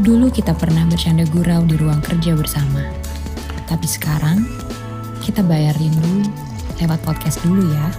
Dulu kita pernah bercanda gurau di ruang kerja bersama. Tapi sekarang, kita bayar rindu lewat podcast dulu ya.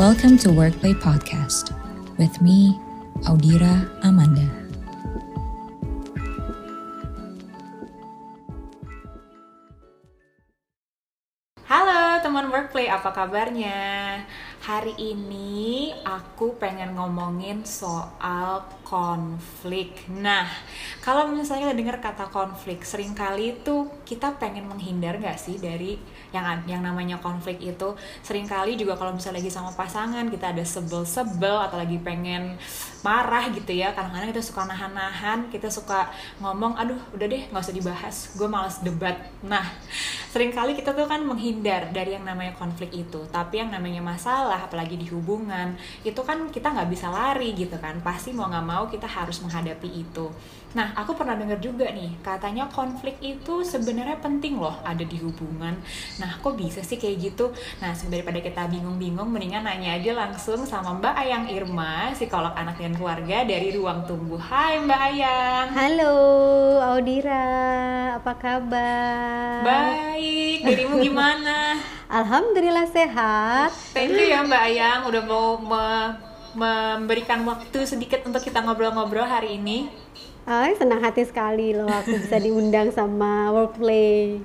Welcome to Workplay Podcast with me, Audira Amanda. Apa kabarnya? Hari ini aku pengen ngomongin soal konflik. Nah, kalau misalnya dengar kata konflik, sering kali itu kita pengen menghindar nggak sih dari yang yang namanya konflik itu? Seringkali juga kalau misalnya lagi sama pasangan kita ada sebel-sebel atau lagi pengen marah gitu ya. Kadang-kadang kita suka nahan-nahan, kita suka ngomong, aduh udah deh nggak usah dibahas, gue males debat. Nah, sering kali kita tuh kan menghindar dari yang namanya konflik itu. Tapi yang namanya masalah apalagi di hubungan itu kan kita nggak bisa lari gitu kan. Pasti mau nggak mau kita harus menghadapi itu. Nah aku pernah dengar juga nih katanya konflik itu sebenarnya penting loh ada di hubungan. Nah kok bisa sih kayak gitu? Nah daripada kita bingung-bingung mendingan nanya aja langsung sama Mbak Ayang Irma psikolog anak dan keluarga dari Ruang Tumbuh Hai Mbak Ayang. Halo Audira. Apa kabar? Baik. Dirimu gimana Alhamdulillah sehat thank you ya Mbak Ayang udah mau me memberikan waktu sedikit untuk kita ngobrol-ngobrol hari ini Oh, senang hati sekali loh aku bisa diundang sama Workplay.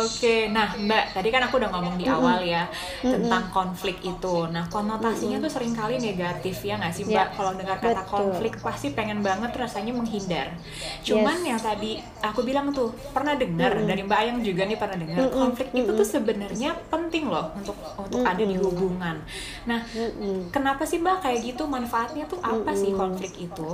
Oke, nah Mbak, tadi kan aku udah ngomong di awal ya mm-hmm. tentang konflik itu. Nah, konotasinya mm-hmm. tuh sering kali negatif ya nggak sih Mbak? Yeah, Kalau dengar kata betul. konflik pasti pengen banget rasanya menghindar. Cuman yes. yang tadi aku bilang tuh pernah dengar mm-hmm. dari Mbak Ayang juga nih pernah dengar mm-hmm. konflik mm-hmm. itu tuh sebenarnya penting loh untuk untuk mm-hmm. ada di hubungan. Nah, mm-hmm. kenapa sih Mbak kayak gitu? Manfaatnya tuh apa mm-hmm. sih konflik itu?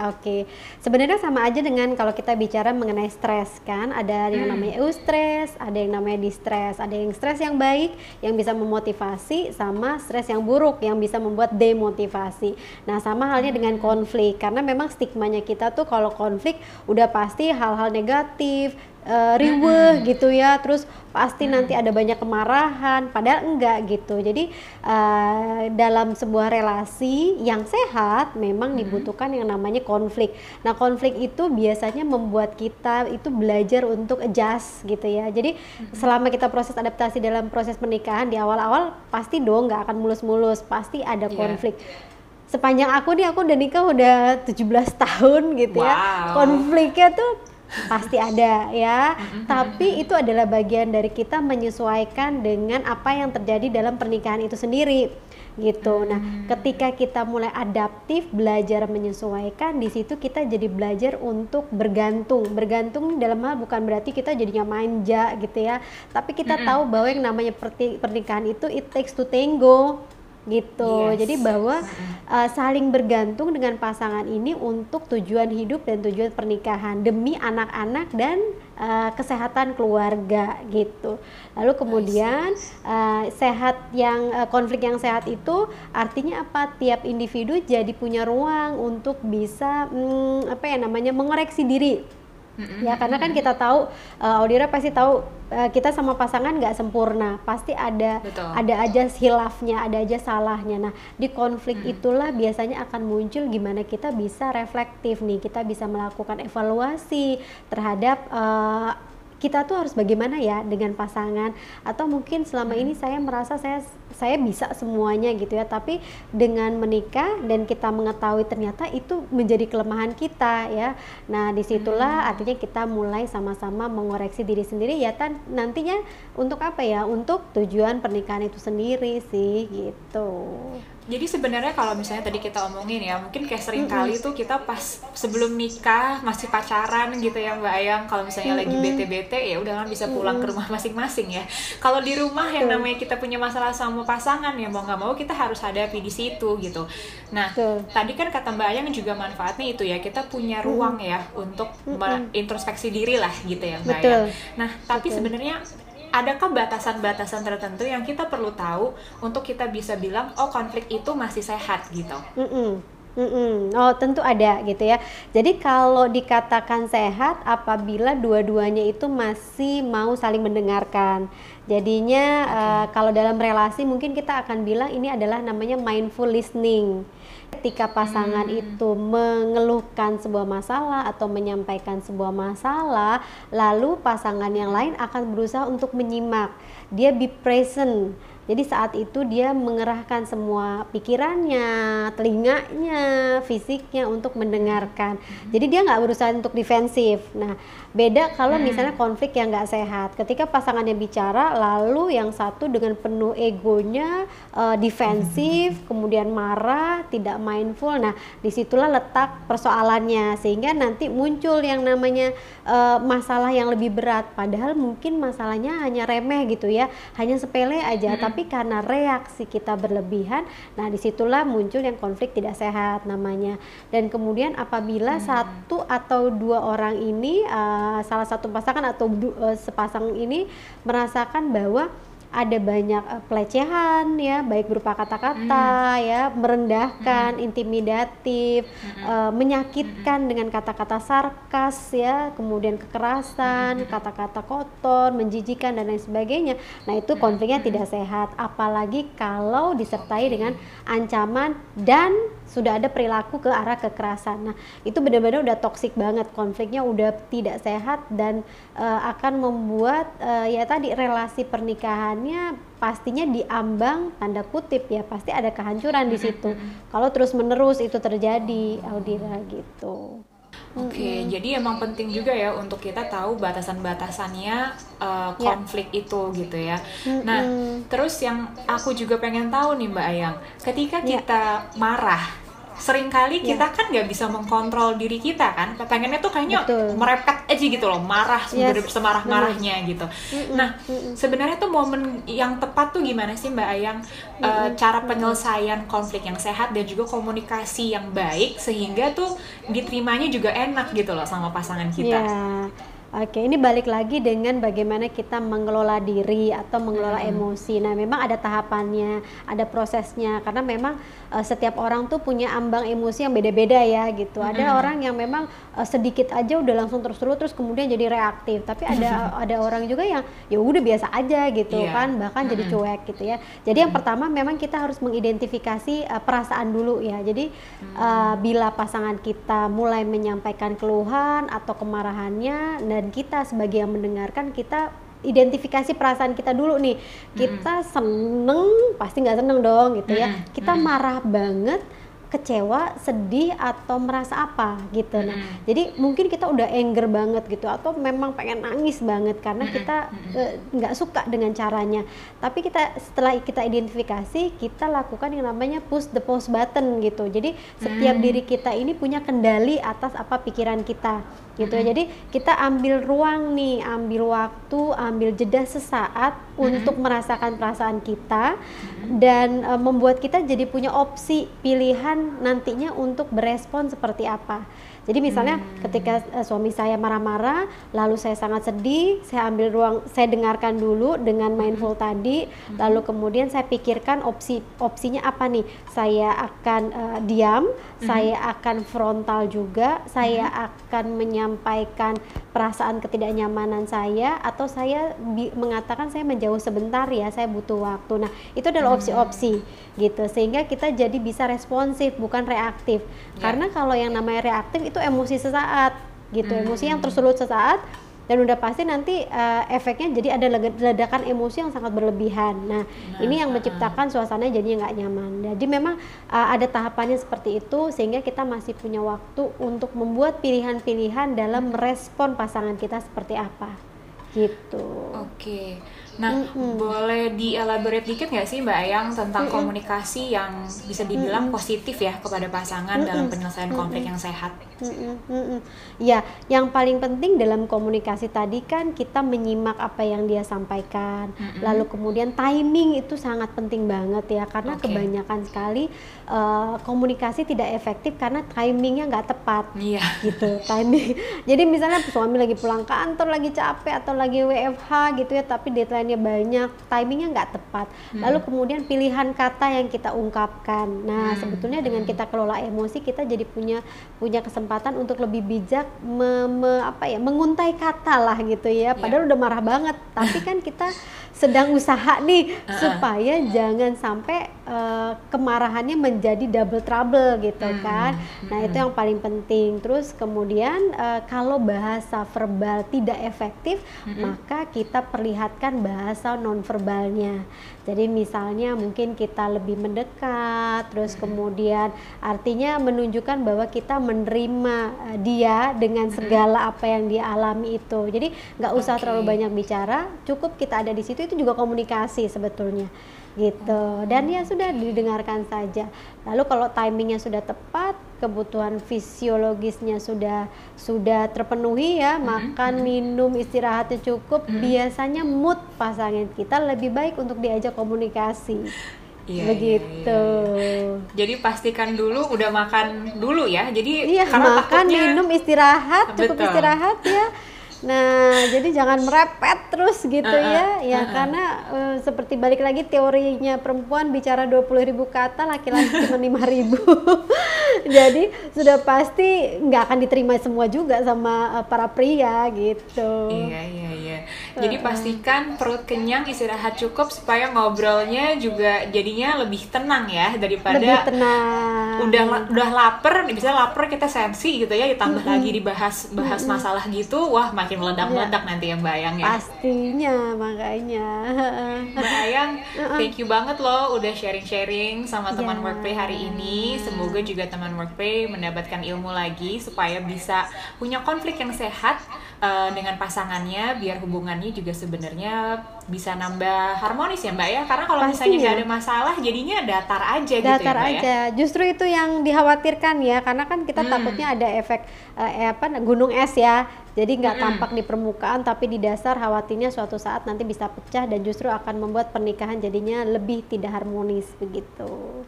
Oke, sebenarnya sama aja dengan kalau kita bicara mengenai stres kan, ada yang hmm. namanya eustress, ada yang namanya distress, ada yang stres yang baik yang bisa memotivasi, sama stres yang buruk yang bisa membuat demotivasi. Nah, sama halnya dengan hmm. konflik, karena memang stigmanya kita tuh kalau konflik udah pasti hal-hal negatif, uh, riweh gitu ya terus pasti nanti ada banyak kemarahan padahal enggak gitu. Jadi uh, dalam sebuah relasi yang sehat memang dibutuhkan yang namanya konflik. Nah konflik itu biasanya membuat kita itu belajar untuk adjust gitu ya. Jadi selama kita proses adaptasi dalam proses pernikahan di awal-awal pasti dong nggak akan mulus-mulus pasti ada iya. konflik. Sepanjang aku nih aku udah nikah udah 17 tahun gitu ya. wow. ya konfliknya tuh pasti ada ya. Tapi itu adalah bagian dari kita menyesuaikan dengan apa yang terjadi dalam pernikahan itu sendiri gitu. Nah, hmm. ketika kita mulai adaptif, belajar menyesuaikan, di situ kita jadi belajar untuk bergantung. Bergantung dalam hal bukan berarti kita jadinya manja gitu ya, tapi kita tahu bahwa yang namanya pernikahan itu it takes to tango gitu. Yes. Jadi bahwa uh, saling bergantung dengan pasangan ini untuk tujuan hidup dan tujuan pernikahan demi anak-anak dan uh, kesehatan keluarga gitu. Lalu kemudian uh, sehat yang uh, konflik yang sehat itu artinya apa? Tiap individu jadi punya ruang untuk bisa hmm, apa ya namanya mengoreksi diri Mm-hmm. Ya karena kan kita tahu uh, Audira pasti tahu uh, kita sama pasangan nggak sempurna, pasti ada Betul. ada aja hilafnya, ada aja salahnya. Nah di konflik mm-hmm. itulah biasanya akan muncul gimana kita bisa reflektif nih, kita bisa melakukan evaluasi terhadap uh, kita tuh harus bagaimana ya dengan pasangan? Atau mungkin selama ini saya merasa saya saya bisa semuanya gitu ya tapi dengan menikah dan kita mengetahui ternyata itu menjadi kelemahan kita ya. Nah di situlah hmm. artinya kita mulai sama-sama mengoreksi diri sendiri ya kan nantinya untuk apa ya? Untuk tujuan pernikahan itu sendiri sih gitu jadi sebenarnya kalau misalnya tadi kita omongin ya mungkin kayak sering kali tuh kita pas sebelum nikah masih pacaran gitu ya mbak Ayang. Kalau misalnya lagi bete-bete ya udah kan bisa pulang ke rumah masing-masing ya. Kalau di rumah yang namanya kita punya masalah sama pasangan ya mau nggak mau kita harus hadapi di situ gitu. Nah tadi kan kata mbak Ayang juga manfaatnya itu ya kita punya ruang ya untuk introspeksi diri lah gitu ya mbak Ayang. Nah tapi sebenarnya adakah batasan-batasan tertentu yang kita perlu tahu untuk kita bisa bilang oh konflik itu masih sehat gitu? Mm -mm. Mm-mm. Oh tentu ada gitu ya. Jadi kalau dikatakan sehat apabila dua-duanya itu masih mau saling mendengarkan. Jadinya uh, kalau dalam relasi mungkin kita akan bilang ini adalah namanya mindful listening. Ketika pasangan Hmm. itu mengeluhkan sebuah masalah atau menyampaikan sebuah masalah, lalu pasangan yang lain akan berusaha untuk menyimak. Dia be present. Jadi saat itu dia mengerahkan semua pikirannya, telinganya, fisiknya untuk mendengarkan. Jadi dia nggak berusaha untuk defensif. Nah, beda kalau misalnya konflik yang nggak sehat. Ketika pasangannya bicara, lalu yang satu dengan penuh egonya eh, defensif, kemudian marah, tidak mindful. Nah, di situlah letak persoalannya sehingga nanti muncul yang namanya eh, masalah yang lebih berat. Padahal mungkin masalahnya hanya remeh gitu ya, hanya sepele aja. Tapi karena reaksi kita berlebihan, nah di situlah muncul yang konflik tidak sehat namanya. Dan kemudian apabila satu atau dua orang ini, eh, salah satu pasangan atau eh, sepasang ini merasakan bahwa ada banyak eh, pelecehan ya baik berupa kata-kata ya merendahkan intimidatif eh, menyakitkan dengan kata-kata sarkas ya kemudian kekerasan kata-kata kotor menjijikan dan lain sebagainya. Nah itu konfliknya tidak sehat apalagi kalau disertai dengan ancaman dan sudah ada perilaku ke arah kekerasan. Nah itu benar-benar udah toksik banget konfliknya udah tidak sehat dan eh, akan membuat eh, ya tadi relasi pernikahannya pastinya diambang tanda kutip ya pasti ada kehancuran di situ. Kalau terus menerus itu terjadi Audira gitu. Oke, jadi emang penting juga ya untuk kita tahu batasan-batasannya uh, konflik itu gitu ya. Nah, terus yang aku juga pengen tahu nih Mbak Ayang, ketika Ya. kita marah, sering kali kita kan nggak bisa mengkontrol diri kita kan, pengennya tuh kayaknya Betul. merepet aja gitu loh, marah Yes, semarah-marahnya gitu. Nah, sebenarnya tuh momen yang tepat tuh gimana sih Mbak Ayang, Uh, cara penyelesaian konflik yang sehat dan juga komunikasi yang baik sehingga tuh diterimanya juga enak gitu loh sama pasangan kita. Ya, oke. Ini balik lagi dengan bagaimana kita mengelola diri atau mengelola emosi. Nah, memang ada tahapannya, ada prosesnya. Karena memang eh, setiap orang tuh punya ambang emosi yang beda-beda ya, gitu. Ada orang yang memang eh, sedikit aja udah langsung terus-terus, terus kemudian jadi reaktif. Tapi ada ada orang juga yang ya udah biasa aja gitu Iya. kan, bahkan jadi cuek gitu ya. Jadi yang pertama memang kita harus mengidentifikasi eh, perasaan dulu ya. Jadi eh, bila pasangan kita mulai menyampaikan keluhan atau kemarahannya dan kita sebagai yang mendengarkan kita identifikasi perasaan kita dulu nih. Kita seneng pasti nggak seneng dong gitu ya. Mm-mm. Kita marah banget kecewa, sedih atau merasa apa gitu. Nah, Mm-mm. jadi mungkin kita udah anger banget gitu atau memang pengen nangis banget karena kita eh, nggak suka dengan caranya. Tapi kita setelah kita identifikasi, kita lakukan yang namanya push the pause button gitu. Jadi setiap diri kita ini punya kendali atas apa pikiran kita gitu ya. Jadi kita ambil ruang nih, ambil waktu, ambil jeda sesaat untuk merasakan perasaan kita dan eh, membuat kita jadi punya opsi pilihan nantinya untuk berespon seperti apa. Jadi misalnya ketika eh, suami saya marah-marah, lalu saya sangat sedih, saya ambil ruang, saya dengarkan dulu dengan mindful tadi, lalu kemudian saya pikirkan opsi opsinya apa nih? Saya akan eh, diam, saya akan frontal juga, saya akan menyampaikan perasaan ketidaknyamanan saya atau saya bi- mengatakan saya menjauh sebentar ya, saya butuh waktu. Nah, itu adalah opsi-opsi gitu sehingga kita jadi bisa responsif bukan reaktif. Ya. Karena kalau yang namanya reaktif itu emosi sesaat gitu, emosi yang tersulut sesaat dan udah pasti nanti eh, efeknya jadi ada ledakan emosi yang sangat berlebihan. Nah, ini yang menciptakan suasana jadinya nggak nyaman. Jadi memang eh, ada tahapannya seperti itu sehingga kita masih punya waktu untuk membuat pilihan-pilihan dalam merespon pasangan kita seperti apa. Gitu. Oke. Nah, boleh dielaborate dikit nggak sih Mbak Ayang tentang komunikasi yang bisa dibilang positif ya kepada pasangan dalam penyelesaian konflik yang sehat? Mm-mm. Ya, yang paling penting dalam komunikasi tadi kan kita menyimak apa yang dia sampaikan. Lalu kemudian timing itu sangat penting banget ya karena Oke. kebanyakan sekali eh, komunikasi tidak efektif karena timingnya nggak tepat Iya. gitu timing. Jadi misalnya suami lagi pulang kantor lagi capek atau lagi WFH gitu ya tapi deadline-nya banyak, timingnya nggak tepat. Lalu kemudian pilihan kata yang kita ungkapkan. Nah, sebetulnya dengan kita kelola emosi, kita jadi punya punya kesempatan untuk lebih bijak me- me- apa ya, menguntai kata lah gitu ya. Padahal udah marah banget, tapi kan kita sedang usaha nih supaya jangan sampai eh, kemarahannya menjadi double trouble gitu kan. Nah, itu yang paling penting. Terus kemudian eh, kalau bahasa verbal tidak efektif, maka kita perlihatkan bahasa nonverbalnya. Jadi misalnya mungkin kita lebih mendekat, terus kemudian artinya menunjukkan bahwa kita menerima eh, dia dengan segala apa yang dia alami itu. Jadi nggak usah Oke. terlalu banyak bicara, cukup kita ada di situ itu juga komunikasi sebetulnya gitu. Dan ya sudah didengarkan saja. Lalu kalau timingnya sudah tepat, kebutuhan fisiologisnya sudah sudah terpenuhi ya, makan, minum, istirahatnya cukup, biasanya mood pasangan kita lebih baik untuk diajak komunikasi. Iya, Begitu. Jadi pastikan dulu udah makan dulu ya. Jadi Iya, karena makan, takutnya minum, istirahat, cukup Betul. istirahat ya. Nah, jadi jangan merepet terus gitu Uh-uh, ya. Ya uh-uh. karena eh, seperti balik lagi teorinya perempuan bicara 20.000 ribu kata, laki-laki cuma 5.000. jadi sudah pasti nggak akan diterima semua juga sama eh, para pria gitu. Iya iya iya. Jadi pastikan perut kenyang, istirahat cukup supaya ngobrolnya juga jadinya lebih tenang ya daripada Lebih tenang. udah udah lapar, bisa lapar kita sensi gitu ya, ditambah lagi dibahas bahas masalah gitu, wah makin meledak-meledak nanti yang bayang ya. Pastinya makanya. Mbak Ayang, thank you banget loh udah sharing-sharing sama teman Ya. Workplay hari ini. Semoga juga teman Workplay mendapatkan ilmu lagi supaya bisa punya konflik yang sehat eh, dengan pasangannya, biar hubungannya juga sebenarnya bisa nambah harmonis ya Mbak ya. Karena kalau misalnya nggak ada masalah, jadinya datar aja gitu datar ya Mbak ya. aja. Justru itu yang dikhawatirkan ya, karena kan kita Hmm. takutnya ada efek eh, apa gunung es ya. Jadi nggak tampak di permukaan, tapi di dasar khawatirnya suatu saat nanti bisa pecah dan justru akan membuat pernikahan jadinya lebih tidak harmonis begitu.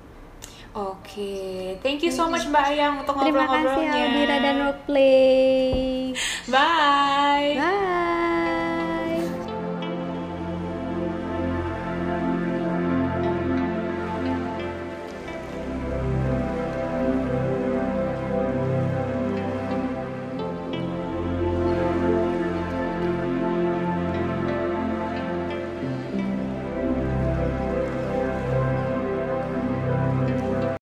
Oke, thank you so much Mbak Ayang untuk Terima kasih ngobrol-ngobrolnya. Aldira dan Workplay. Bye.